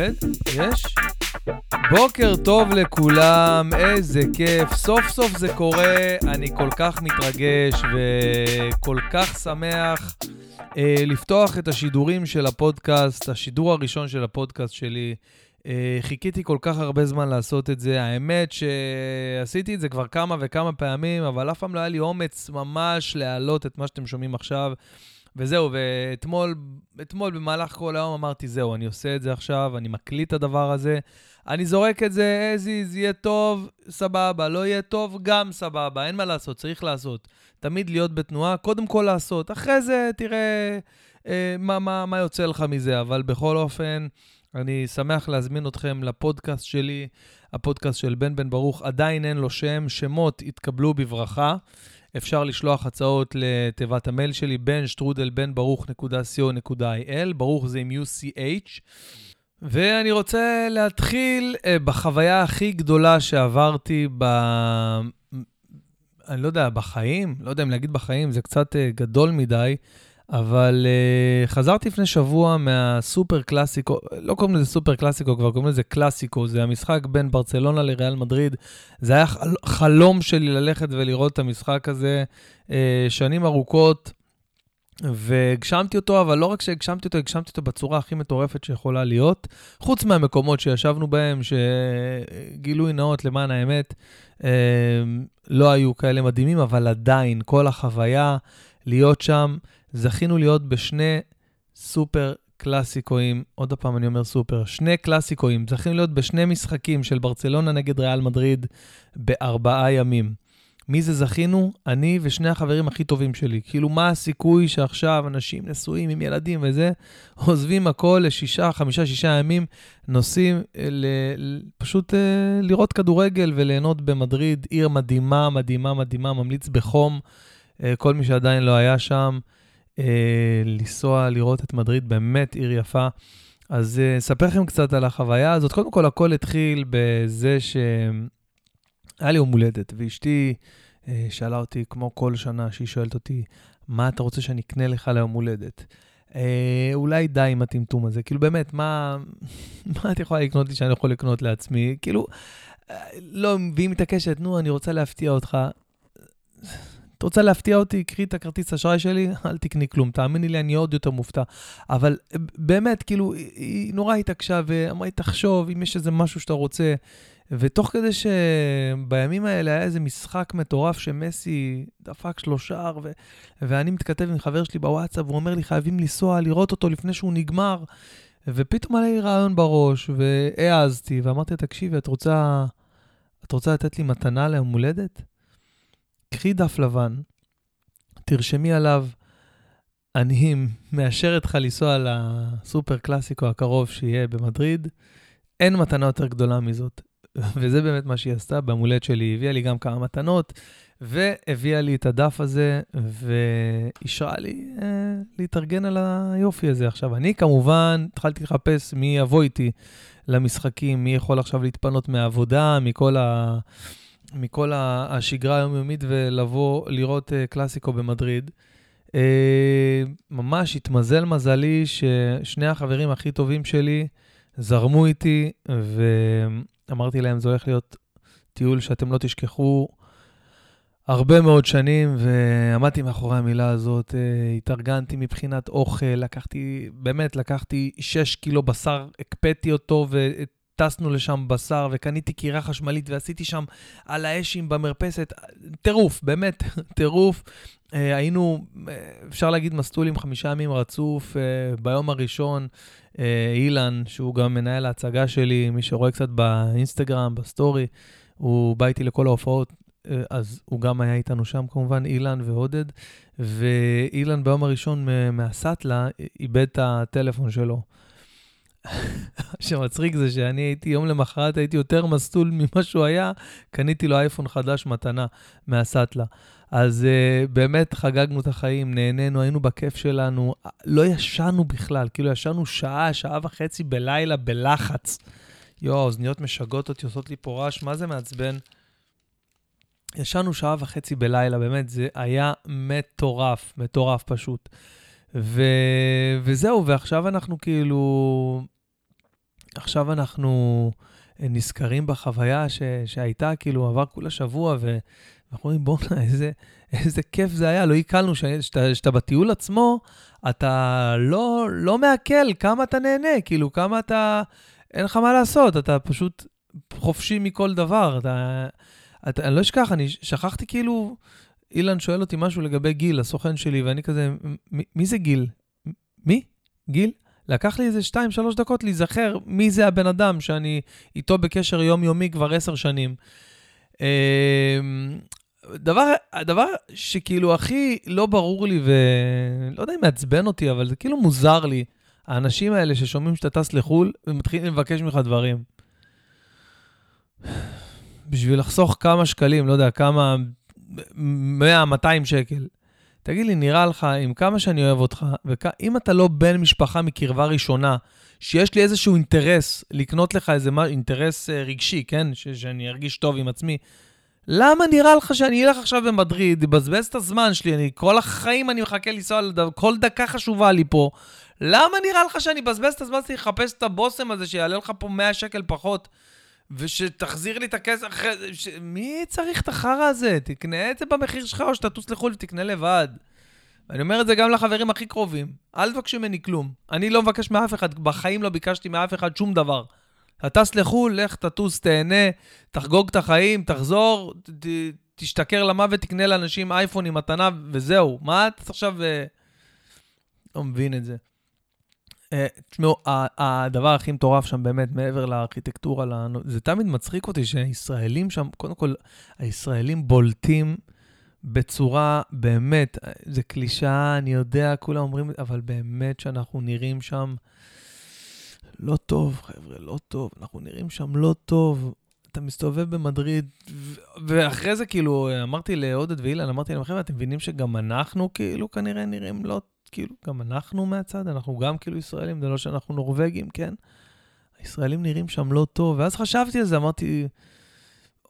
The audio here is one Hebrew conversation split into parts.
עובד? יש? בוקר טוב לכולם, איזה כיף. סוף סוף זה קורה, אני כל כך מתרגש וכל כך שמח אה, לפתוח את השידורים של הפודקאסט, השידור הראשון של הפודקאסט שלי. אה, חיכיתי כל כך הרבה זמן לעשות את זה. האמת שעשיתי את זה כבר כמה וכמה פעמים, אבל אף פעם לא היה לי אומץ ממש להעלות את מה שאתם שומעים עכשיו. וזהו, ואתמול אתמול במהלך כל היום אמרתי, זהו, אני עושה את זה עכשיו, אני מקליט את הדבר הזה, אני זורק את זה as is, יהיה טוב, סבבה, לא יהיה טוב, גם סבבה, אין מה לעשות, צריך לעשות. תמיד להיות בתנועה, קודם כל לעשות, אחרי זה תראה אה, מה, מה, מה יוצא לך מזה, אבל בכל אופן, אני שמח להזמין אתכם לפודקאסט שלי, הפודקאסט של בן בן ברוך, עדיין אין לו שם, שמות יתקבלו בברכה. אפשר לשלוח הצעות לתיבת המייל שלי, בן שטרודל בן ברוך.co.il, ברוך זה עם UCH. ואני רוצה להתחיל uh, בחוויה הכי גדולה שעברתי ב... אני לא יודע, בחיים? לא יודע אם להגיד בחיים, זה קצת uh, גדול מדי. אבל uh, חזרתי לפני שבוע מהסופר קלאסיקו, לא קוראים לזה סופר קלאסיקו, כבר קוראים לזה קלאסיקו, זה המשחק בין ברצלונה לריאל מדריד. זה היה חל, חלום שלי ללכת ולראות את המשחק הזה uh, שנים ארוכות, והגשמתי אותו, אבל לא רק שהגשמתי אותו, הגשמתי אותו בצורה הכי מטורפת שיכולה להיות, חוץ מהמקומות שישבנו בהם, שגילוי נאות למען האמת, uh, לא היו כאלה מדהימים, אבל עדיין, כל החוויה, להיות שם, זכינו להיות בשני סופר קלאסיקואים, עוד פעם אני אומר סופר, שני קלאסיקואים, זכינו להיות בשני משחקים של ברצלונה נגד ריאל מדריד בארבעה ימים. מי זה זכינו? אני ושני החברים הכי טובים שלי. כאילו, מה הסיכוי שעכשיו אנשים נשואים עם ילדים וזה, עוזבים הכל לשישה, חמישה, שישה ימים, נוסעים אה, ל... פשוט uh, לראות כדורגל וליהנות במדריד, עיר מדהימה, מדהימה, מדהימה, ממליץ בחום. Uh, כל מי שעדיין לא היה שם, אה, לנסוע, לראות את מדריד, באמת עיר יפה. אז אה, אספר לכם קצת על החוויה הזאת. קודם כל, הכל התחיל בזה שהיה לי יום הולדת, ואשתי אה, שאלה אותי, כמו כל שנה, שהיא שואלת אותי, מה אתה רוצה שאני אקנה לך ליום הולדת? אה, אולי די עם הטמטום הזה. כאילו, באמת, מה, מה את יכולה לקנות לי שאני יכול לקנות לעצמי? כאילו, אה, לא, והיא מתעקשת, נו, אני רוצה להפתיע אותך. את רוצה להפתיע אותי, קחי את הכרטיס אשראי שלי, אל תקני כלום. תאמיני לי, אני עוד יותר מופתע. אבל באמת, כאילו, היא נורא התעקשה ואמרה לי, תחשוב, אם יש איזה משהו שאתה רוצה. ותוך כדי שבימים האלה היה איזה משחק מטורף שמסי דפק שלושה, ו... ואני מתכתב עם חבר שלי בוואטסאפ, והוא אומר לי, חייבים לנסוע, לראות אותו לפני שהוא נגמר. ופתאום עלה לי רעיון בראש, והעזתי, ואמרתי, תקשיבי, את רוצה, את רוצה לתת לי מתנה ליום הולדת? קחי דף לבן, תרשמי עליו, אני מאשר אותך לנסוע לסופר קלאסיקו הקרוב שיהיה במדריד, אין מתנה יותר גדולה מזאת. וזה באמת מה שהיא עשתה, במולדת שלי היא הביאה לי גם כמה מתנות, והביאה לי את הדף הזה, ואישרה לי אה, להתארגן על היופי הזה. עכשיו, אני כמובן התחלתי לחפש מי יבוא איתי למשחקים, מי יכול עכשיו להתפנות מהעבודה, מכל ה... מכל השגרה היומיומית ולבוא לראות אה, קלאסיקו במדריד. אה, ממש התמזל מזלי ששני החברים הכי טובים שלי זרמו איתי, ואמרתי להם, זה הולך להיות טיול שאתם לא תשכחו הרבה מאוד שנים, ועמדתי מאחורי המילה הזאת, אה, התארגנתי מבחינת אוכל, לקחתי, באמת, לקחתי 6 קילו בשר, הקפאתי אותו, ואת טסנו לשם בשר וקניתי קירה חשמלית ועשיתי שם על האשים במרפסת. טירוף, באמת, טירוף. Uh, היינו, uh, אפשר להגיד, מסלול עם חמישה ימים רצוף. Uh, ביום הראשון, אילן, שהוא גם מנהל ההצגה שלי, מי שרואה קצת באינסטגרם, בסטורי, הוא בא איתי לכל ההופעות, אז הוא גם היה איתנו שם כמובן, אילן ועודד. ואילן ביום הראשון מהסאטלה איבד את הטלפון שלו. שמצחיק זה שאני הייתי, יום למחרת הייתי יותר מסטול ממה שהוא היה, קניתי לו אייפון חדש מתנה מהסאטלה. אז uh, באמת חגגנו את החיים, נהנינו, היינו בכיף שלנו, לא ישנו בכלל, כאילו ישנו שעה, שעה וחצי בלילה בלחץ. יואו, האוזניות משגעות אותי, עושות לי פה רעש, מה זה מעצבן? ישנו שעה וחצי בלילה, באמת, זה היה מטורף, מטורף פשוט. ו... וזהו, ועכשיו אנחנו כאילו עכשיו אנחנו נזכרים בחוויה ש, שהייתה, כאילו, עבר כולה שבוע, ואנחנו אומרים, בואנה, איזה, איזה כיף זה היה. לא עיכלנו שאתה בטיול עצמו, אתה לא, לא מעכל כמה אתה נהנה, כאילו, כמה אתה... אין לך מה לעשות, אתה פשוט חופשי מכל דבר. אתה, אתה, אני לא אשכח, אני שכחתי כאילו, אילן שואל אותי משהו לגבי גיל, הסוכן שלי, ואני כזה, מי זה גיל? מי? גיל? לקח לי איזה 2-3 דקות להיזכר מי זה הבן אדם שאני איתו בקשר יומיומי כבר עשר שנים. אמ, דבר, הדבר שכאילו הכי לא ברור לי, ולא יודע אם מעצבן אותי, אבל זה כאילו מוזר לי, האנשים האלה ששומעים שאתה טס לחו"ל ומתחילים לבקש ממך דברים. בשביל לחסוך כמה שקלים, לא יודע, כמה, 100, 200 שקל. תגיד לי, נראה לך, עם כמה שאני אוהב אותך, ואם אתה לא בן משפחה מקרבה ראשונה, שיש לי איזשהו אינטרס לקנות לך איזה מה, אינטרס אה, רגשי, כן? ש- שאני ארגיש טוב עם עצמי, למה נראה לך שאני אלך עכשיו במדריד, אבזבז את הזמן שלי, אני כל החיים אני מחכה לנסוע, כל דקה חשובה לי פה. למה נראה לך שאני אבזבז את הזמן שלי לחפש את הבושם הזה שיעלה לך פה 100 שקל פחות? ושתחזיר לי את הכסף אחרי זה, ש... מי צריך את החרא הזה? תקנה את זה במחיר שלך או שתטוס לחו"ל ותקנה לבד. אני אומר את זה גם לחברים הכי קרובים. אל תבקשו ממני כלום. אני לא מבקש מאף אחד, בחיים לא ביקשתי מאף אחד שום דבר. אתה טס לחו"ל, לך תטוס, תהנה, תחגוג את החיים, תחזור, ת, תשתכר למוות, תקנה לאנשים אייפון עם מתנה, וזהו. מה אתה עכשיו... אה, לא מבין את זה. אה, תשמעו, הדבר הכי מטורף שם באמת, מעבר לארכיטקטורה, זה תמיד מצחיק אותי שהישראלים שם, קודם כל, הישראלים בולטים בצורה, באמת, זה קלישאה, אני יודע, כולם אומרים, אבל באמת שאנחנו נראים שם לא טוב, חבר'ה, לא טוב, אנחנו נראים שם לא טוב. אתה מסתובב במדריד, ואחרי זה כאילו, אמרתי לעודד ואילן, אמרתי להם, חבר'ה, אתם מבינים שגם אנחנו כאילו כנראה נראים לא כאילו, גם אנחנו מהצד, אנחנו גם כאילו ישראלים, זה לא שאנחנו נורבגים, כן? הישראלים נראים שם לא טוב, ואז חשבתי על זה, אמרתי,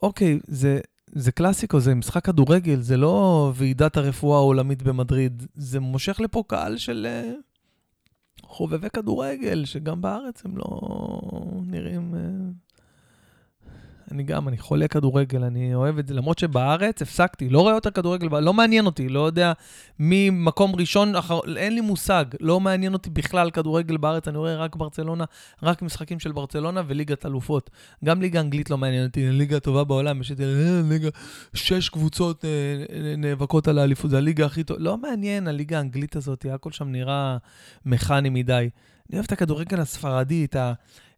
אוקיי, זה, זה קלאסיקו, זה משחק כדורגל, זה לא ועידת הרפואה העולמית במדריד, זה מושך לפה קהל של uh, חובבי כדורגל, שגם בארץ הם לא נראים... אני גם, אני חולה כדורגל, אני אוהב את זה, למרות שבארץ הפסקתי, לא רואה יותר כדורגל, לא מעניין אותי, לא יודע מי מקום ראשון, אחר, אין לי מושג, לא מעניין אותי בכלל כדורגל בארץ, אני רואה רק ברצלונה, רק משחקים של ברצלונה וליגת אלופות. גם ליגה אנגלית לא מעניין אותי, הליגה הטובה בעולם, יש את אה, ליגה, שש קבוצות אה, נאבקות על האליפות, זה הליגה הכי טובה, לא מעניין, הליגה האנגלית הזאת, הכל שם נראה מכני מדי. אני אוהב את הכדורגל הספרדי, את ה...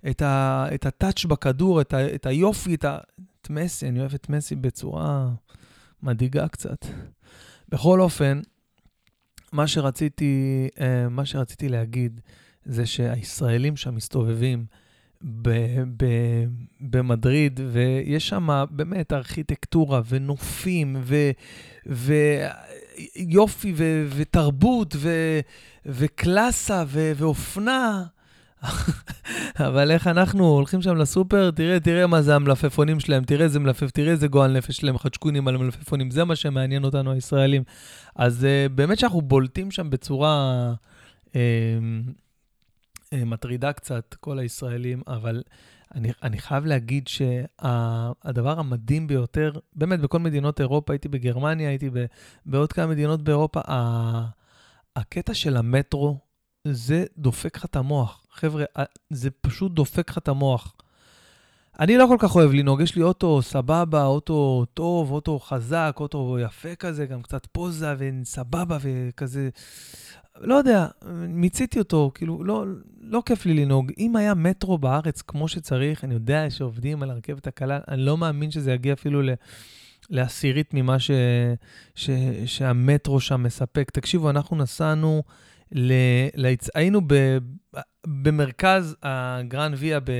את, ה, את הטאץ' בכדור, את, ה, את היופי, את, ה, את מסי, אני אוהב את מסי בצורה מדאיגה קצת. בכל אופן, מה שרציתי, אה, מה שרציתי להגיד זה שהישראלים שם מסתובבים ב, ב, במדריד, ויש שם באמת ארכיטקטורה ונופים ו, ויופי ו, ותרבות ו, וקלאסה ו, ואופנה. אבל איך אנחנו הולכים שם לסופר, תראה, תראה מה זה המלפפונים שלהם, תראה איזה מלפף, תראה איזה גועל נפש שלהם, חדשקונים על המלפפונים, זה מה שמעניין אותנו הישראלים. אז uh, באמת שאנחנו בולטים שם בצורה uh, uh, מטרידה קצת, כל הישראלים, אבל אני, אני חייב להגיד שהדבר המדהים ביותר, באמת בכל מדינות אירופה, הייתי בגרמניה, הייתי בעוד כמה מדינות באירופה, הקטע של המטרו, זה דופק לך את המוח. חבר'ה, אה, זה פשוט דופק לך את המוח. אני לא כל כך אוהב לנהוג, יש לי אוטו סבבה, אוטו טוב, אוטו חזק, אוטו יפה כזה, גם קצת פוזה וסבבה וכזה. לא יודע, מיציתי אותו, כאילו, לא, לא כיף לי לנהוג. אם היה מטרו בארץ כמו שצריך, אני יודע שעובדים על הרכבת הקלה, אני לא מאמין שזה יגיע אפילו ל... לעשירית ממה ש, ש, שהמטרו שם מספק. תקשיבו, אנחנו נסענו ל... להצ... היינו ב... במרכז הגרן ויה ב...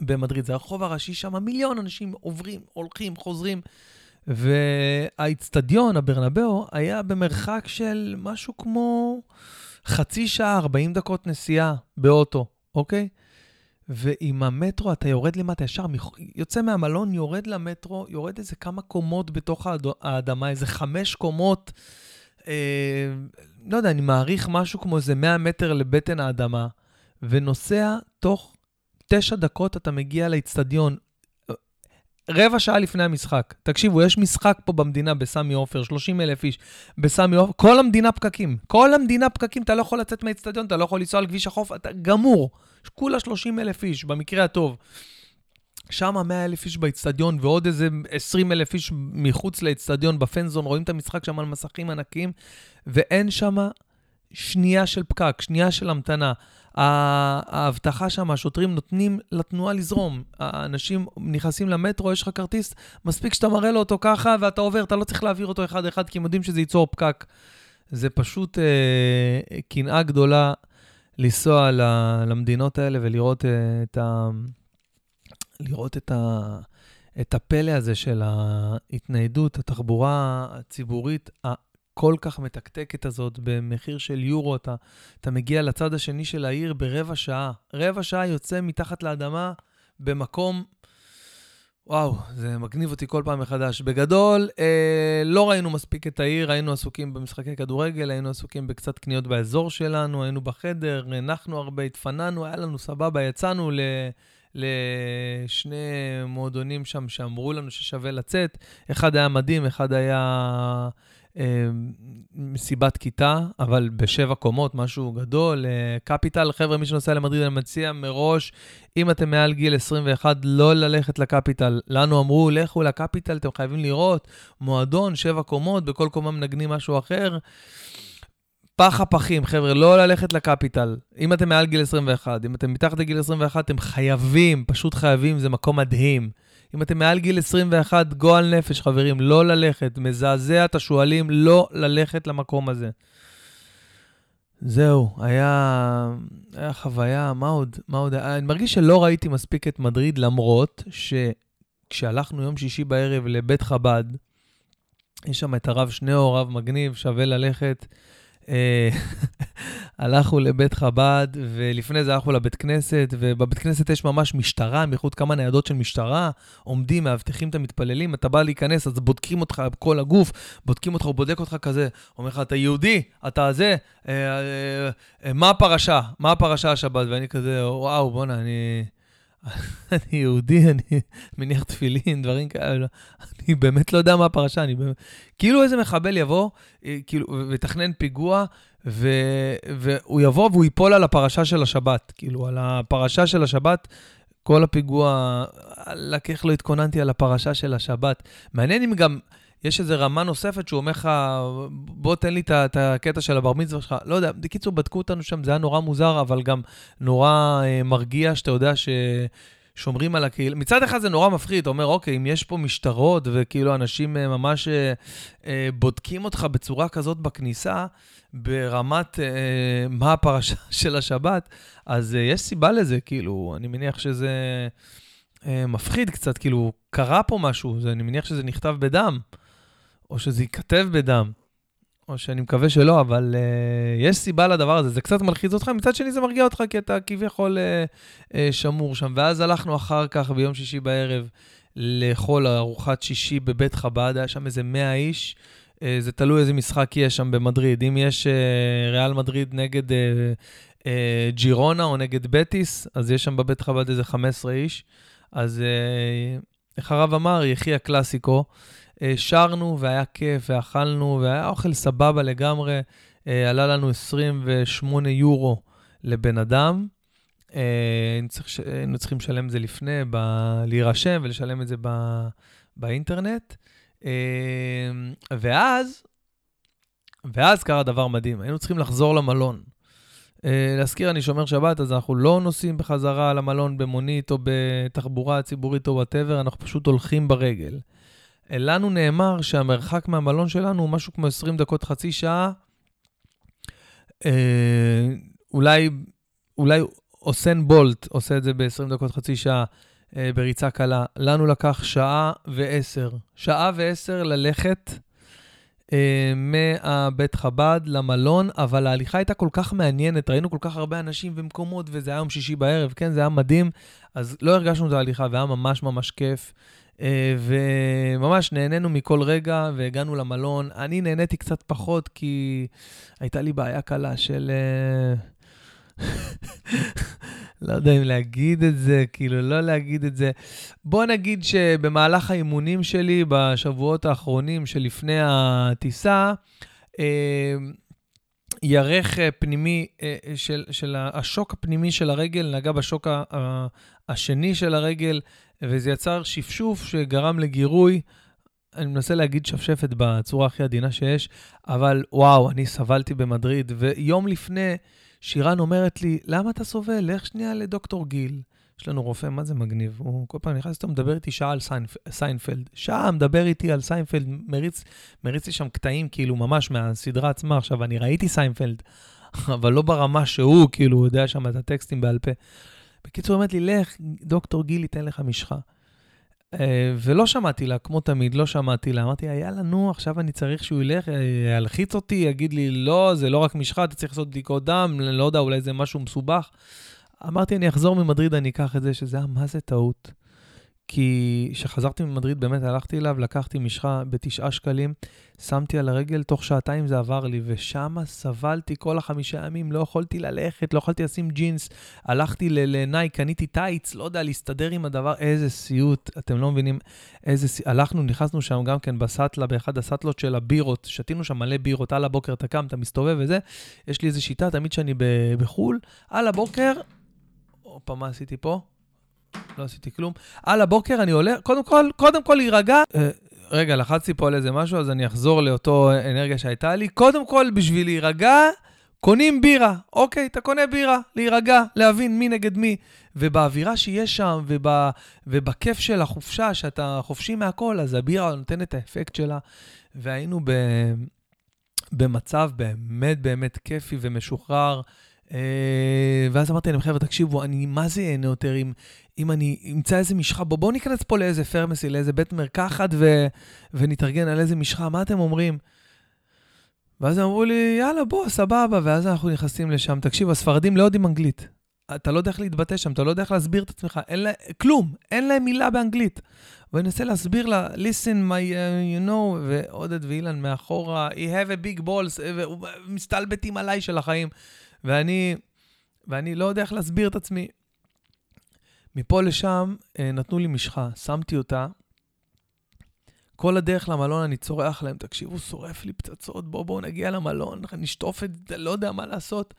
במדריד, זה הרחוב הראשי שם, מיליון אנשים עוברים, הולכים, חוזרים. והאיצטדיון, הברנבאו, היה במרחק של משהו כמו חצי שעה, 40 דקות נסיעה באוטו, אוקיי? ועם המטרו אתה יורד למטה, ישר יוצא מהמלון, יורד למטרו, יורד איזה כמה קומות בתוך האדמה, איזה חמש קומות. אה, לא יודע, אני מעריך משהו כמו איזה 100 מטר לבטן האדמה, ונוסע תוך תשע דקות אתה מגיע לאיצטדיון, רבע שעה לפני המשחק. תקשיבו, יש משחק פה במדינה בסמי עופר, 30 אלף איש בסמי עופר, כל המדינה פקקים. כל המדינה פקקים, אתה לא יכול לצאת מהאיצטדיון, אתה לא יכול לנסוע על כביש החוף, אתה גמור. כולה 30 אלף איש, במקרה הטוב. שם 100 אלף איש באיצטדיון ועוד איזה 20 אלף איש מחוץ לאיצטדיון בפנזון, רואים את המשחק שם על מסכים ענקיים, ואין שם שנייה של פקק, שנייה של המתנה. ההבטחה שם, השוטרים נותנים לתנועה לזרום. האנשים נכנסים למטרו, יש לך כרטיס, מספיק שאתה מראה לו אותו ככה ואתה עובר, אתה לא צריך להעביר אותו אחד-אחד, כי הם יודעים שזה ייצור פקק. זה פשוט אה, קנאה גדולה לנסוע למדינות האלה ולראות אה, את ה... לראות את, ה, את הפלא הזה של ההתניידות, התחבורה הציבורית הכל כך מתקתקת הזאת במחיר של יורו, אתה, אתה מגיע לצד השני של העיר ברבע שעה. רבע שעה יוצא מתחת לאדמה במקום... וואו, זה מגניב אותי כל פעם מחדש. בגדול, אה, לא ראינו מספיק את העיר, היינו עסוקים במשחקי כדורגל, היינו עסוקים בקצת קניות באזור שלנו, היינו בחדר, הנחנו הרבה, התפננו, היה לנו סבבה, יצאנו ל... לשני מועדונים שם שאמרו לנו ששווה לצאת. אחד היה מדהים, אחד היה אה, מסיבת כיתה, אבל בשבע קומות, משהו גדול. אה, קפיטל, חבר'ה, מי שנוסע למדריד, אני מציע מראש, אם אתם מעל גיל 21, לא ללכת לקפיטל. לנו אמרו, לכו לקפיטל, אתם חייבים לראות מועדון, שבע קומות, בכל קומה מנגנים משהו אחר. פח הפחים, חבר'ה, לא ללכת לקפיטל. אם אתם מעל גיל 21, אם אתם מתחת לגיל 21, אתם חייבים, פשוט חייבים, זה מקום מדהים. אם אתם מעל גיל 21, גועל נפש, חברים, לא ללכת. מזעזע את השועלים, לא ללכת למקום הזה. זהו, היה, היה חוויה, מה עוד? מה עוד? אני מרגיש שלא ראיתי מספיק את מדריד, למרות שכשהלכנו יום שישי בערב לבית חב"ד, יש שם את הרב שניאור, רב מגניב, שווה ללכת. אה, הלכנו לבית חב"ד, ולפני זה הלכנו לבית כנסת, ובבית כנסת יש ממש משטרה, מחוץ כמה ניידות של משטרה, עומדים, מאבטחים את המתפללים, אתה בא להיכנס, אז בודקים אותך בכל הגוף, בודקים אותך, הוא בודק אותך כזה, אומר לך, אתה יהודי, אתה זה, אה, אה, אה, מה הפרשה? מה הפרשה השבת? ואני כזה, וואו, בואנה, אני... אני יהודי, אני מניח תפילין, דברים כאלה. אני באמת לא יודע מה הפרשה, אני באמת... כאילו איזה מחבל יבוא, אה, כאילו, ויתכנן פיגוע, ו... והוא יבוא והוא ייפול על הפרשה של השבת. כאילו, על הפרשה של השבת, כל הפיגוע, איך לא התכוננתי על הפרשה של השבת. מעניין אם גם... יש איזו רמה נוספת שהוא אומר לך, בוא תן לי את הקטע של הבר מצווה שלך. לא יודע, בקיצור, בדקו אותנו שם, זה היה נורא מוזר, אבל גם נורא אה, מרגיע, שאתה יודע ש... שומרים על הקהילה. מצד אחד זה נורא מפחיד, אתה אומר, אוקיי, אם יש פה משטרות וכאילו אנשים אה, ממש אה, אה, בודקים אותך בצורה כזאת בכניסה, ברמת אה, מה הפרשה של השבת, אז אה, יש סיבה לזה, כאילו, אני מניח שזה אה, מפחיד קצת, כאילו, קרה פה משהו, אני מניח שזה נכתב בדם. או שזה ייכתב בדם, או שאני מקווה שלא, אבל uh, יש סיבה לדבר הזה. זה קצת מלחיץ אותך, מצד שני זה מרגיע אותך, כי אתה כביכול uh, uh, שמור שם. ואז הלכנו אחר כך, ביום שישי בערב, לאכול ארוחת שישי בבית חב"ד, היה שם איזה 100 איש. Uh, זה תלוי איזה משחק יש שם במדריד. אם יש uh, ריאל מדריד נגד uh, uh, ג'ירונה או נגד בטיס, אז יש שם בבית חב"ד איזה 15 איש. אז uh, איך הרב אמר, יחי הקלאסיקו. אה, שרנו והיה כיף ואכלנו והיה אוכל סבבה לגמרי. אה, עלה לנו 28 יורו לבן אדם. אה, היינו צריכים לשלם את זה לפני, ב- להירשם ולשלם את זה ב- באינטרנט. ואז, ואז קרה דבר מדהים, היינו צריכים לחזור למלון. להזכיר, אני שומר שבת, אז אנחנו לא נוסעים בחזרה למלון במונית או בתחבורה ציבורית או whatever, אנחנו פשוט הולכים ברגל. לנו נאמר שהמרחק מהמלון שלנו הוא משהו כמו 20 דקות, חצי שעה. אה, אולי, אולי יוסיין בולט עושה את זה ב-20 דקות, חצי שעה אה, בריצה קלה. לנו לקח שעה ועשר. שעה ועשר ללכת אה, מהבית חב"ד למלון, אבל ההליכה הייתה כל כך מעניינת, ראינו כל כך הרבה אנשים ומקומות, וזה היה יום שישי בערב, כן, זה היה מדהים, אז לא הרגשנו את ההליכה, והיה ממש ממש כיף. אה, וממש נהנינו מכל רגע והגענו למלון. אני נהניתי קצת פחות כי הייתה לי בעיה קלה של... אה, לא יודע אם להגיד את זה, כאילו, לא להגיד את זה. בוא נגיד שבמהלך האימונים שלי, בשבועות האחרונים שלפני הטיסה, אה, ירך פנימי של, של השוק הפנימי של הרגל נגע בשוק השני של הרגל, וזה יצר שפשוף שגרם לגירוי. אני מנסה להגיד שפשפת בצורה הכי עדינה שיש, אבל וואו, אני סבלתי במדריד, ויום לפני, שירן אומרת לי, למה אתה סובל? לך שנייה לדוקטור גיל. יש לנו רופא, מה זה מגניב? הוא כל פעם נכנס איתו, מדבר איתי שעה על סיינפ, סיינפלד. שעה מדבר איתי על סיינפלד, מריץ, מריץ לי שם קטעים, כאילו, ממש מהסדרה עצמה. עכשיו, אני ראיתי סיינפלד, אבל לא ברמה שהוא, כאילו, הוא יודע שם את הטקסטים בעל פה. בקיצור, אומרת לי, לך, דוקטור גיל ייתן לך משחה. אה, ולא שמעתי לה, כמו תמיד, לא שמעתי לה. אמרתי, יאללה, נו, עכשיו אני צריך שהוא ילך, אה, ילחיץ אותי, יגיד לי, לא, זה לא רק משחה, אתה צריך לעשות בדיקות דם, לא יודע, אולי זה משהו מסובך. אמרתי, אני אחזור ממדריד, אני אקח את זה, שזה היה מה זה טעות. כי כשחזרתי ממדריד, באמת הלכתי אליו, לקחתי משחה בתשעה שקלים, שמתי על הרגל, תוך שעתיים זה עבר לי, ושם סבלתי כל החמישה ימים, לא יכולתי ללכת, לא יכולתי לשים ג'ינס, הלכתי לנאי, קניתי טייץ, לא יודע, להסתדר עם הדבר, איזה סיוט, אתם לא מבינים איזה סיוט. הלכנו, נכנסנו שם גם כן בסאטלה, באחד הסאטלות של הבירות, שתינו שם מלא בירות, על הבוקר אתה קם, אתה מסתובב וזה, יש לי איזו שיטה, תמיד כשאני בחו"ל, על הבוקר, הופה, מה עשיתי פה? לא עשיתי כלום. על הבוקר אני עולה, קודם כל, קודם כל להירגע. אה, רגע, לחצתי פה על איזה משהו, אז אני אחזור לאותו אנרגיה שהייתה לי. קודם כל, בשביל להירגע, קונים בירה. אוקיי, אתה קונה בירה, להירגע, להבין מי נגד מי. ובאווירה שיש שם, וב, ובכיף של החופשה, שאתה חופשי מהכל, אז הבירה נותנת את האפקט שלה. והיינו ב, במצב באמת באמת כיפי ומשוחרר. אה, ואז אמרתי להם, חבר'ה, תקשיבו, אני מה זה ייהנה יותר אם, אם אני אמצא איזה משחה, בואו בוא ניכנס פה לאיזה פרמסי, לאיזה בית מרקחת ו, ונתארגן על איזה משחה, מה אתם אומרים? ואז הם אמרו לי, יאללה, בוא, סבבה, ואז אנחנו נכנסים לשם. תקשיב, הספרדים לא יודעים אנגלית. אתה לא יודע איך להתבטא שם, אתה לא יודע איך להסביר את עצמך, אין לה, כלום, אין להם מילה באנגלית. ואני אנסה להסביר לה, listen, my, uh, you know, ועודד ואילן מאחורה, he have a big balls, ומסתלבטים עליי של החיים. ואני, ואני לא יודע איך להסביר את עצמי. מפה לשם אה, נתנו לי משחה, שמתי אותה. כל הדרך למלון אני צורח להם, תקשיבו, שורף לי פצצות, בואו בואו נגיע למלון, נשטוף את זה, לא יודע מה לעשות.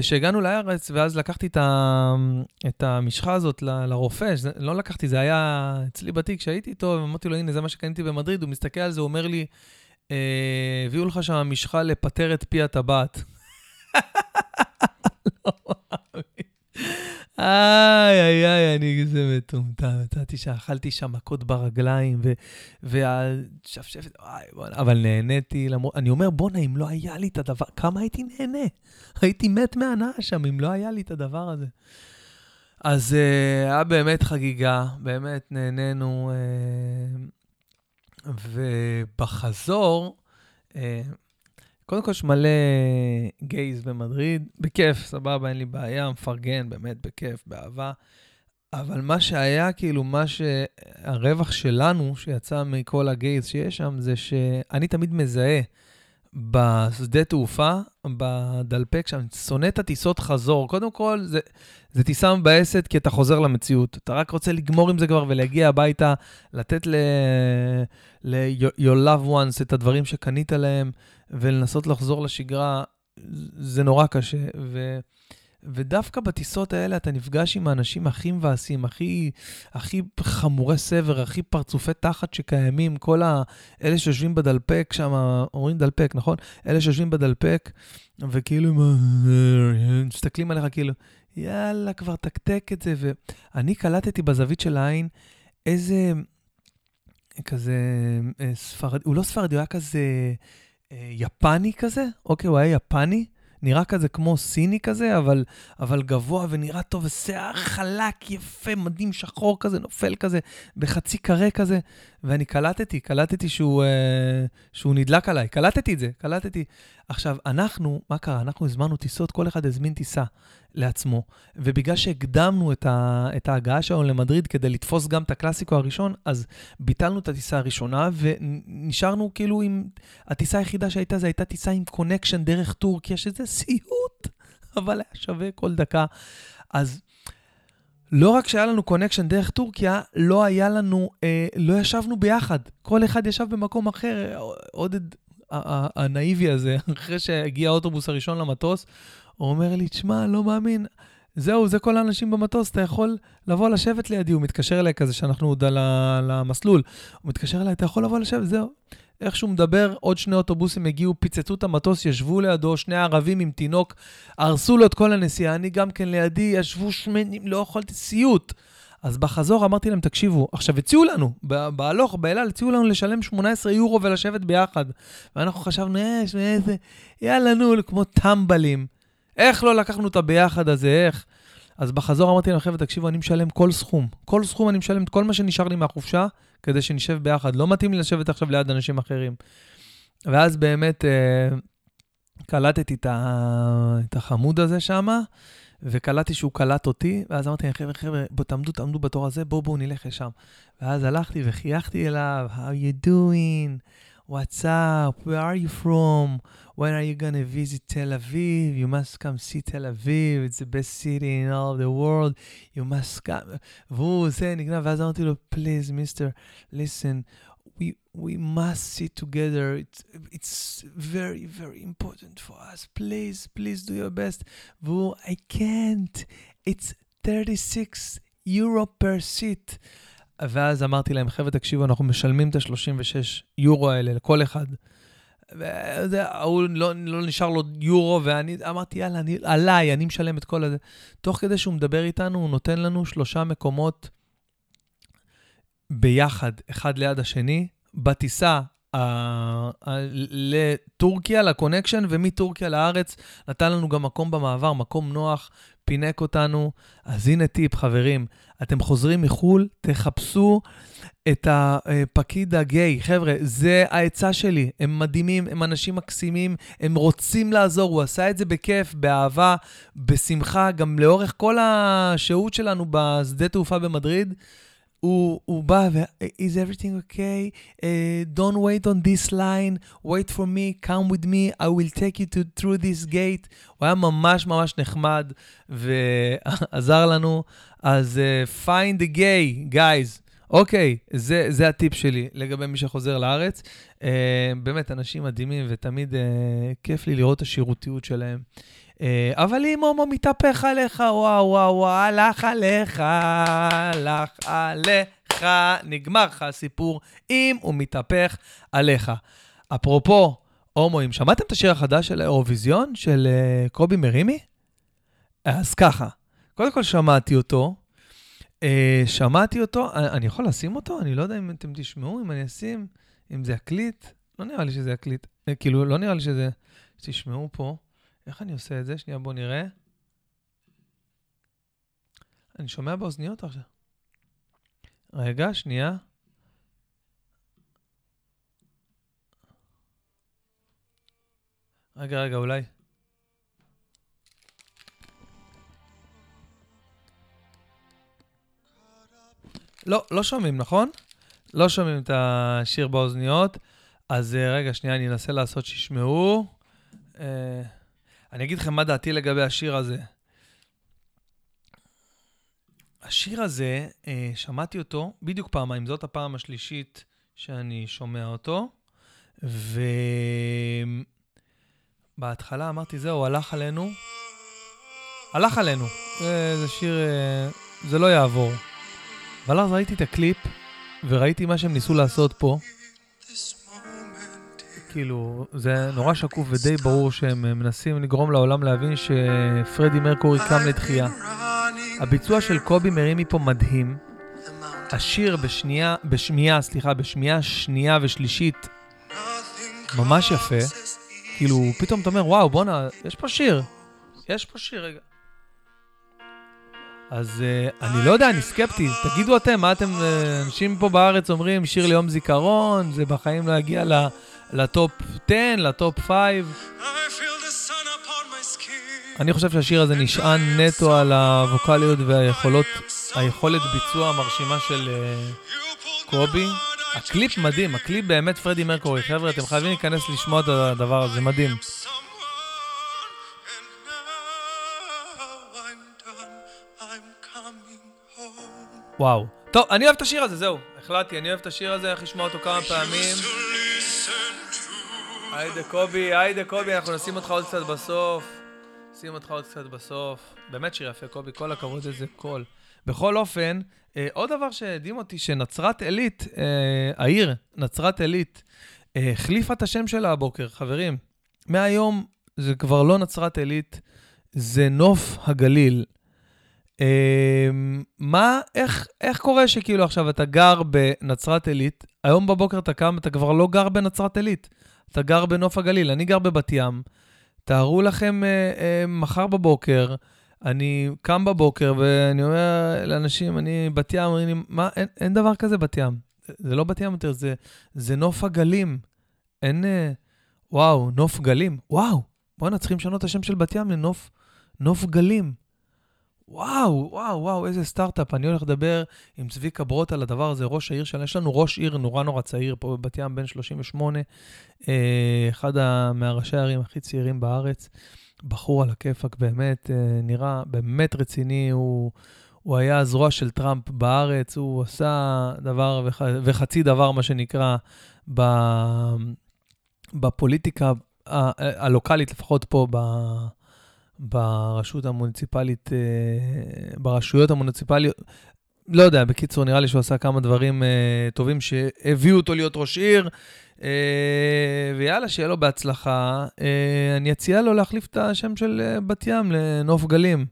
כשהגענו אה, לארץ, ואז לקחתי את, המשחה הזאת לרופא, לא לקחתי, זה היה אצלי בתיק שהייתי איתו, ואמרתי לו, הנה, זה מה שקניתי במדריד, הוא מסתכל על זה, הוא אומר לי, אה, הביאו לך שם משחה לפטר את פי הטבעת. איי, איי, איי, אני איזה מטומטם. יצאתי שאכלתי שם מכות ברגליים, והשפשפת, וואי, בוא'נה, אבל נהניתי, למרות, אני אומר, בוא'נה, אם לא היה לי את הדבר, כמה הייתי נהנה? הייתי מת מהנאה שם, אם לא היה לי את הדבר הזה. אז uh, היה באמת חגיגה, באמת נהנינו, uh, ובחזור, uh, קודם כל, יש מלא גייז במדריד, בכיף, סבבה, אין לי בעיה, מפרגן, באמת, בכיף, באהבה. אבל מה שהיה, כאילו, מה שהרווח שלנו, שיצא מכל הגייז שיש שם, זה שאני תמיד מזהה בשדה תעופה, בדלפק שם, שונא את הטיסות חזור. קודם כל, זה, זה טיסה מבאסת כי אתה חוזר למציאות. אתה רק רוצה לגמור עם זה כבר ולהגיע הביתה, לתת ל... ל-your loved ones את הדברים שקנית להם. ולנסות לחזור לשגרה, זה נורא קשה. ו... ודווקא בטיסות האלה אתה נפגש עם האנשים הכי מבאסים, הכי, הכי חמורי סבר, הכי פרצופי תחת שקיימים, כל האלה שיושבים בדלפק שם, אומרים דלפק, נכון? אלה שיושבים בדלפק, וכאילו מסתכלים עליך כאילו, יאללה, כבר תקתק את זה. ואני קלטתי בזווית של העין איזה, כזה, אה, ספרדי, הוא לא ספרדי, הוא היה כזה... אה, יפני כזה, אוקיי, הוא היה יפני, נראה כזה כמו סיני כזה, אבל, אבל גבוה ונראה טוב, ושיער חלק, יפה, מדהים, שחור כזה, נופל כזה, בחצי קרה כזה, ואני קלטתי, קלטתי שהוא, אה, שהוא נדלק עליי, קלטתי את זה, קלטתי. עכשיו, אנחנו, מה קרה? אנחנו הזמנו טיסות, כל אחד הזמין טיסה לעצמו, ובגלל שהקדמנו את, ה, את ההגעה שלנו למדריד כדי לתפוס גם את הקלאסיקו הראשון, אז ביטלנו את הטיסה הראשונה, ונשארנו כאילו עם... הטיסה היחידה שהייתה, זו הייתה טיסה עם connection דרך טורקיה, שזה סיוט, אבל היה שווה כל דקה. אז... לא רק שהיה לנו connection דרך טורקיה, לא היה לנו, אה, לא ישבנו ביחד. כל אחד ישב במקום אחר. עודד הנאיבי הזה, אחרי שהגיע האוטובוס הראשון למטוס, הוא אומר לי, תשמע, לא מאמין, זהו, זה כל האנשים במטוס, אתה יכול לבוא לשבת לידי. הוא מתקשר אליי כזה שאנחנו עוד על המסלול. הוא מתקשר אליי, אתה יכול לבוא לשבת, זהו. איך שהוא מדבר, עוד שני אוטובוסים הגיעו, פיצצו את המטוס, ישבו לידו, שני ערבים עם תינוק, הרסו לו את כל הנסיעה. אני גם כן לידי, ישבו שמנים, לא יכולתי סיוט. אז בחזור אמרתי להם, תקשיבו, עכשיו הציעו לנו, בהלוך, באלעל, הציעו לנו לשלם 18 יורו ולשבת ביחד. ואנחנו חשבנו, יש, איזה, יאללה, נו, כמו טמבלים. איך לא לקחנו את הביחד הזה, איך? אז בחזור אמרתי להם, חבר'ה, תקשיבו, אני משלם כל סכום. כל סכום אני משלם את כל מה שנשאר לי מהחופשה, כדי שנשב ביחד. לא מתאים לי לשבת עכשיו ליד אנשים אחרים. ואז באמת אה, קלטתי את, החמוד הזה שם, וקלטתי שהוא קלט אותי, ואז אמרתי להם, חבר'ה, חבר'ה, בואו תעמדו, תעמדו בתור הזה, בואו, בואו נלך לשם. ואז הלכתי וחייכתי אליו, How you doing? What's up? Where are you from? When are you gonna visit Tel Aviv? You must come see Tel Aviv, it's the best city in all the world. You must come. והוא זה נגנב, ואז אמרתי לו, please, mister, listen, we, we must sit together. It's, it's very, very important for us. Please, please do your best. והוא, I can't. It's 36 euro per seat. ואז אמרתי להם, חבר'ה, תקשיבו, אנחנו משלמים את ה-36 יורו האלה לכל אחד. והוא לא, לא נשאר לו יורו, ואני אמרתי, יאללה, אני, עליי, אני משלם את כל הזה. תוך כדי שהוא מדבר איתנו, הוא נותן לנו שלושה מקומות ביחד, אחד ליד השני, בטיסה לטורקיה, לקונקשן, ומטורקיה לארץ, נתן לנו גם מקום במעבר, מקום נוח, פינק אותנו. אז הנה טיפ, חברים, אתם חוזרים מחו"ל, תחפשו את הפקיד הגיי. חבר'ה, זה העצה שלי. הם מדהימים, הם אנשים מקסימים, הם רוצים לעזור. הוא עשה את זה בכיף, באהבה, בשמחה, גם לאורך כל השהות שלנו בשדה תעופה במדריד. הוא, הוא בא ו- is everything okay? Uh, don't wait on this line, wait for me, come with me, I will take you to, through this gate. הוא היה ממש ממש נחמד ועזר לנו. אז uh, find the gay, guys. אוקיי, זה, זה הטיפ שלי לגבי מי שחוזר לארץ. Uh, באמת, אנשים מדהימים, ותמיד uh, כיף לי לראות את השירותיות שלהם. Uh, אבל אם הומו מתהפך עליך, וואו, וואו, וואו, הלך עליך, הלך עליך, נגמר לך הסיפור אם הוא מתהפך עליך. אפרופו הומואים, שמעתם את השיר החדש של האירוויזיון, של uh, קובי מרימי? אז ככה, קודם כל שמעתי אותו, Uh, שמעתי אותו, אני, אני יכול לשים אותו? אני לא יודע אם אתם תשמעו, אם אני אשים, אם זה יקליט. לא נראה לי שזה יקליט. Uh, כאילו, לא נראה לי שזה... תשמעו פה. איך אני עושה את זה? שנייה, בואו נראה. אני שומע באוזניות עכשיו. רגע, שנייה. רגע, רגע, אולי. לא, לא שומעים, נכון? לא שומעים את השיר באוזניות. אז אה, רגע, שנייה, אני אנסה לעשות שישמעו. Uh, אני אגיד לכם מה דעתי לגבי השיר הזה. השיר הזה, uh, שמעתי אותו בדיוק פעמיים, זאת הפעם השלישית שאני שומע אותו, ובהתחלה אמרתי, זהו, הלך עלינו. הלך עלינו. זה, זה שיר, uh, זה לא יעבור. אבל אז ראיתי את הקליפ, וראיתי מה שהם ניסו לעשות פה. כאילו, זה נורא שקוף ודי ברור שהם מנסים לגרום לעולם להבין שפרדי מרקורי קם לתחייה. הביצוע של קובי מרימי פה מדהים. השיר בשנייה, בשמיעה, סליחה, בשמיעה שנייה ושלישית ממש יפה. כאילו, פתאום אתה אומר, וואו, בואנה, יש פה שיר. יש פה שיר, רגע. אז uh, אני לא יודע, אני סקפטי. תגידו אתם, מה אתם, uh, אנשים פה בארץ אומרים, שיר ליום זיכרון, זה בחיים לא יגיע ל top 10, ל top 5. אני חושב שהשיר הזה נשען נטו על הווקאליות והיכולות, היכולת ביצוע המרשימה של אה, קובי. הקליפ מדהים, הקליפ באמת פרדי מרקורי. חבר'ה, אתם חייבים להיכנס לשמוע את הדבר הזה, מדהים. וואו. טוב, אני אוהב את השיר הזה, זהו. החלטתי, אני אוהב את השיר הזה, איך לשמוע אותו כמה פעמים. היידה קובי, היידה קובי, אנחנו נשים אותך עוד קצת בסוף. נשים אותך עוד קצת בסוף. באמת שיר יפה, קובי, כל הכבוד איזה קול. בכל אופן, אה, עוד דבר שהדהים אותי, שנצרת עילית, אה, העיר, נצרת עילית, אה, החליפה את השם שלה הבוקר, חברים. מהיום זה כבר לא נצרת עילית, זה נוף הגליל. אה, מה, איך, איך קורה שכאילו עכשיו אתה גר בנצרת עילית, היום בבוקר אתה קם, אתה כבר לא גר בנצרת עילית, אתה גר בנוף הגליל, אני גר בבת ים. תארו לכם אה, אה, מחר בבוקר, אני קם בבוקר ואני אומר לאנשים, אני בת ים, לי, מה, אין, אין דבר כזה בת ים. זה לא בת ים יותר, זה, זה נוף הגלים. אין, אה, וואו, נוף גלים. וואו, בואנה, צריכים לשנות את השם של בת ים לנוף נוף גלים. וואו, וואו, וואו, איזה סטארט-אפ. אני הולך לדבר עם צביקה ברוט על הדבר הזה, ראש העיר שלנו. יש לנו ראש עיר נורא נורא צעיר פה בבת ים, בן 38, אה, אחד מהראשי הערים הכי צעירים בארץ. בחור על הכיפאק, באמת, אה, נראה באמת רציני. הוא, הוא היה הזרוע של טראמפ בארץ, הוא עשה דבר וח, וחצי דבר, מה שנקרא, ב, בפוליטיקה הלוקאלית, לפחות פה ב... ברשות המוניציפלית, אה, ברשויות המוניציפליות. לא יודע, בקיצור, נראה לי שהוא עשה כמה דברים uh, טובים שהביאו אותו להיות ראש עיר, uh, ויאללה, שיהיה לו בהצלחה. אני אציע לו להחליף את השם של בת ים לנוף גלים.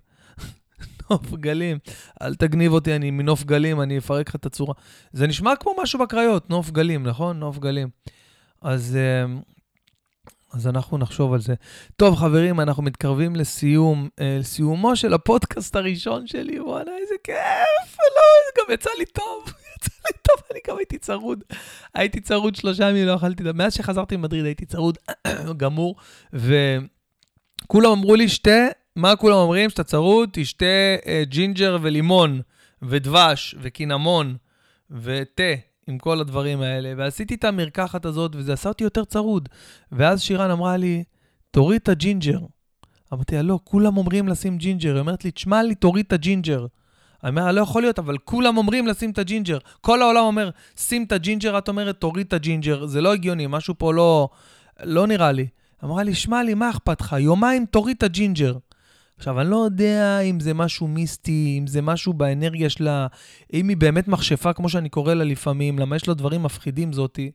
נוף גלים. אל תגניב אותי, אני מנוף גלים, אני אפרק לך את הצורה. זה נשמע כמו משהו בקריות, נוף גלים, נכון? נוף גלים. אז אז אנחנו נחשוב על זה. טוב, חברים, אנחנו מתקרבים לסיום, אה, לסיומו של הפודקאסט הראשון שלי. וואלה, איזה כיף! לא, זה גם יצא לי טוב. יצא לי טוב, אני גם הייתי צרוד. הייתי צרוד שלושה ימים, לא אכלתי... מאז שחזרתי ממדריד הייתי צרוד גמור, וכולם אמרו לי, שתה, מה כולם אומרים? שאתה צרוד, תשתה אה, ג'ינג'ר ולימון, ודבש, וקינמון, ותה. עם כל הדברים האלה, ועשיתי את המרקחת הזאת, וזה עשה אותי יותר צרוד. ואז שירן אמרה לי, תוריד את הג'ינג'ר. אמרתי לה, לא, כולם אומרים לשים ג'ינג'ר. היא אומרת לי, תשמע לי, תוריד את הג'ינג'ר. אני אומר לה, לא יכול להיות, אבל כולם אומרים לשים את הג'ינג'ר. כל העולם אומר, שים את הג'ינג'ר, את אומרת, תוריד את הג'ינג'ר. זה לא הגיוני, משהו פה לא, לא נראה לי. אמרה לי, שמע לי, מה אכפת לך? יומיים תוריד את הג'ינג'ר. עכשיו, אני לא יודע אם זה משהו מיסטי, אם זה משהו באנרגיה שלה, אם היא באמת מכשפה, כמו שאני קורא לה לפעמים, למה יש לו דברים מפחידים זאתי.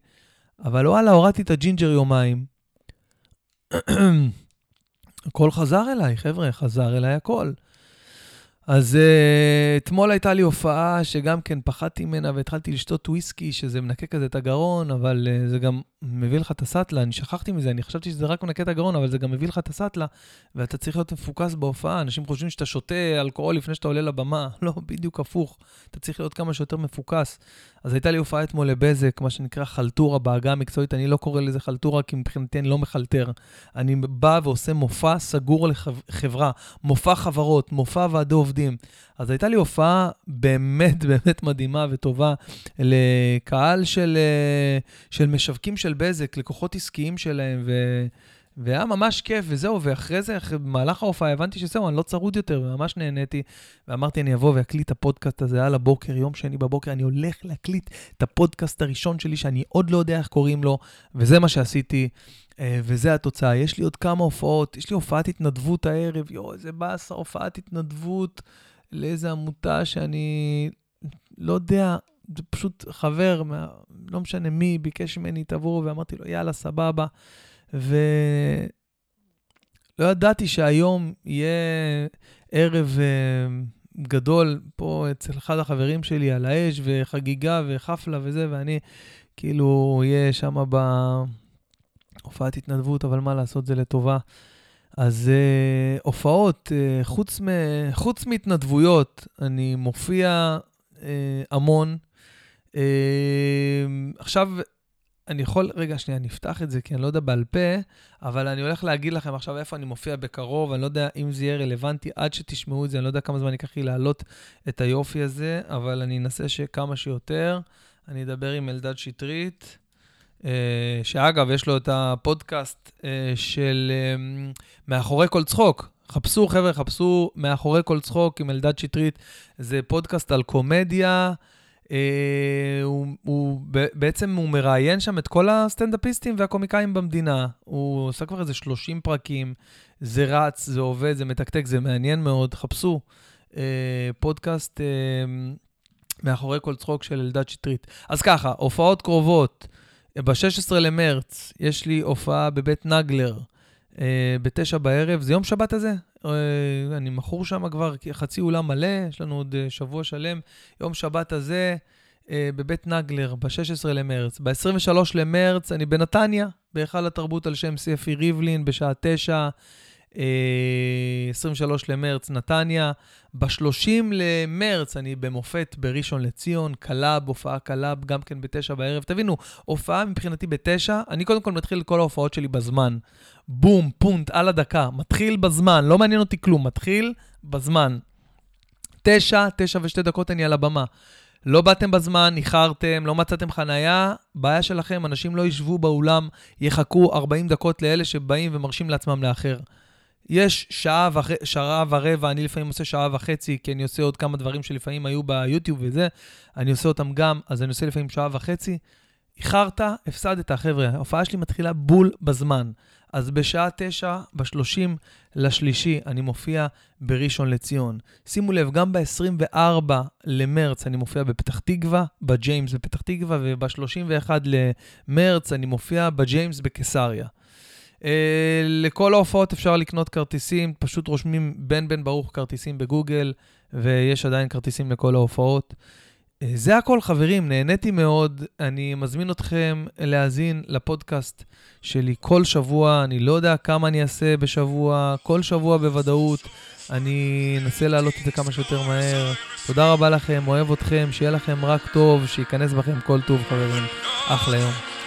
אבל וואלה, הורדתי את הג'ינג'ר יומיים. הכל חזר אליי, חבר'ה, חזר אליי הכל. אז אה, אתמול הייתה לי הופעה שגם כן פחדתי ממנה והתחלתי לשתות וויסקי, שזה מנקה כזה את הגרון, אבל אה, זה גם מביא לך את הסאטלה. אני שכחתי מזה, אני חשבתי שזה רק מנקה את הגרון, אבל זה גם מביא לך את הסאטלה, ואתה צריך להיות מפוקס בהופעה. אנשים חושבים שאתה שותה אלכוהול לפני שאתה עולה לבמה. לא, בדיוק הפוך. אתה צריך להיות כמה שיותר מפוקס. אז הייתה לי הופעה אתמול לבזק, מה שנקרא חלטורה בעגה המקצועית. אני לא קורא לזה חלטורה, כי מבחינתי אני לא מחלטר. אני בא ועושה מופע סגור לחברה, מופע חברות, מופע ועדי עובדים. אז הייתה לי הופעה באמת באמת מדהימה וטובה לקהל של, של משווקים של בזק, לקוחות עסקיים שלהם, ו... והיה ממש כיף, וזהו, ואחרי זה, אחרי, במהלך ההופעה, הבנתי שזהו, אני לא צרוד יותר, וממש נהניתי. ואמרתי, אני אבוא ואקליט את הפודקאסט הזה על הבוקר, יום שני בבוקר, אני הולך להקליט את הפודקאסט הראשון שלי, שאני עוד לא יודע איך קוראים לו, וזה מה שעשיתי, אה, וזה התוצאה. יש לי עוד כמה הופעות, יש לי הופעת התנדבות הערב, יואו, איזה באסה, הופעת התנדבות לאיזה עמותה שאני לא יודע, זה פשוט חבר, מה, לא משנה מי, ביקש ממני, תבואו, ואמרתי לו, יאללה, סבבה. ולא ידעתי שהיום יהיה ערב uh, גדול פה אצל אחד החברים שלי על האש, וחגיגה וחפלה וזה, ואני כאילו אהיה שם בהופעת התנדבות, אבל מה לעשות, זה לטובה. אז uh, הופעות, uh, חוץ, מ, חוץ מהתנדבויות, אני מופיע uh, המון. Uh, עכשיו, אני יכול, רגע, שנייה, אני אפתח את זה, כי אני לא יודע בעל פה, אבל אני הולך להגיד לכם עכשיו איפה אני מופיע בקרוב, אני לא יודע אם זה יהיה רלוונטי עד שתשמעו את זה, אני לא יודע כמה זמן ייקח לי להעלות את היופי הזה, אבל אני אנסה שכמה שיותר. אני אדבר עם אלדד שטרית, אה, שאגב, יש לו את הפודקאסט אה, של אה, מאחורי כל צחוק. חפשו, חבר'ה, חפשו מאחורי כל צחוק עם אלדד שטרית. זה פודקאסט על קומדיה. אה, הוא, הוא בעצם, הוא מראיין שם את כל הסטנדאפיסטים והקומיקאים במדינה. הוא עושה כבר איזה 30 פרקים, זה רץ, זה עובד, זה מתקתק, זה מעניין מאוד. חפשו אה, פודקאסט אה, מאחורי כל צחוק של אלדד שטרית. אז ככה, הופעות קרובות. ב-16 למרץ יש לי הופעה בבית נגלר, אה, בתשע בערב, זה יום שבת הזה. אה, אני מכור שם כבר חצי אולם מלא, יש לנו עוד אה, שבוע שלם. יום שבת הזה אה, בבית נגלר, ב-16 למרץ. ב-23 למרץ אני בנתניה, בהיכל התרבות על שם ספי ריבלין, בשעה תשע. 23 אה, למרץ, נתניה. ב-30 למרץ אני במופת בראשון לציון, club, הופעה club, גם כן בתשע בערב. תבינו, הופעה מבחינתי בתשע, אני קודם כל מתחיל את כל ההופעות שלי בזמן. בום, פונט, על הדקה. מתחיל בזמן, לא מעניין אותי כלום, מתחיל בזמן. תשע, תשע ושתי דקות אני על הבמה. לא באתם בזמן, איחרתם, לא מצאתם חנייה, בעיה שלכם, אנשים לא ישבו באולם, יחכו 40 דקות לאלה שבאים ומרשים לעצמם לאחר. יש שעה, וח... שעה ורבע, אני לפעמים עושה שעה וחצי, כי אני עושה עוד כמה דברים שלפעמים היו ביוטיוב וזה, אני עושה אותם גם, אז אני עושה לפעמים שעה וחצי. איחרת, הפסדת, חבר'ה. ההופעה שלי מתחילה בול בזמן. אז בשעה תשע, בשלושים לשלישי, אני מופיע בראשון לציון. שימו לב, גם ב-24 למרץ אני מופיע בפתח תקווה, ב Jem's בפתח תקווה, וב-31 למרץ אני מופיע ב Jem's בקיסריה. Uh, לכל ההופעות אפשר לקנות כרטיסים, פשוט רושמים בן בן ברוך כרטיסים בגוגל, ויש עדיין כרטיסים לכל ההופעות. Uh, זה הכל, חברים, נהניתי מאוד. אני מזמין אתכם להאזין לפודקאסט שלי כל שבוע. אני לא יודע כמה אני אעשה בשבוע, כל שבוע בוודאות. אני אנסה להעלות את זה כמה שיותר מהר. תודה רבה לכם, אוהב אתכם, שיהיה לכם רק טוב, שייכנס בכם כל טוב, חברים. אחלה יום.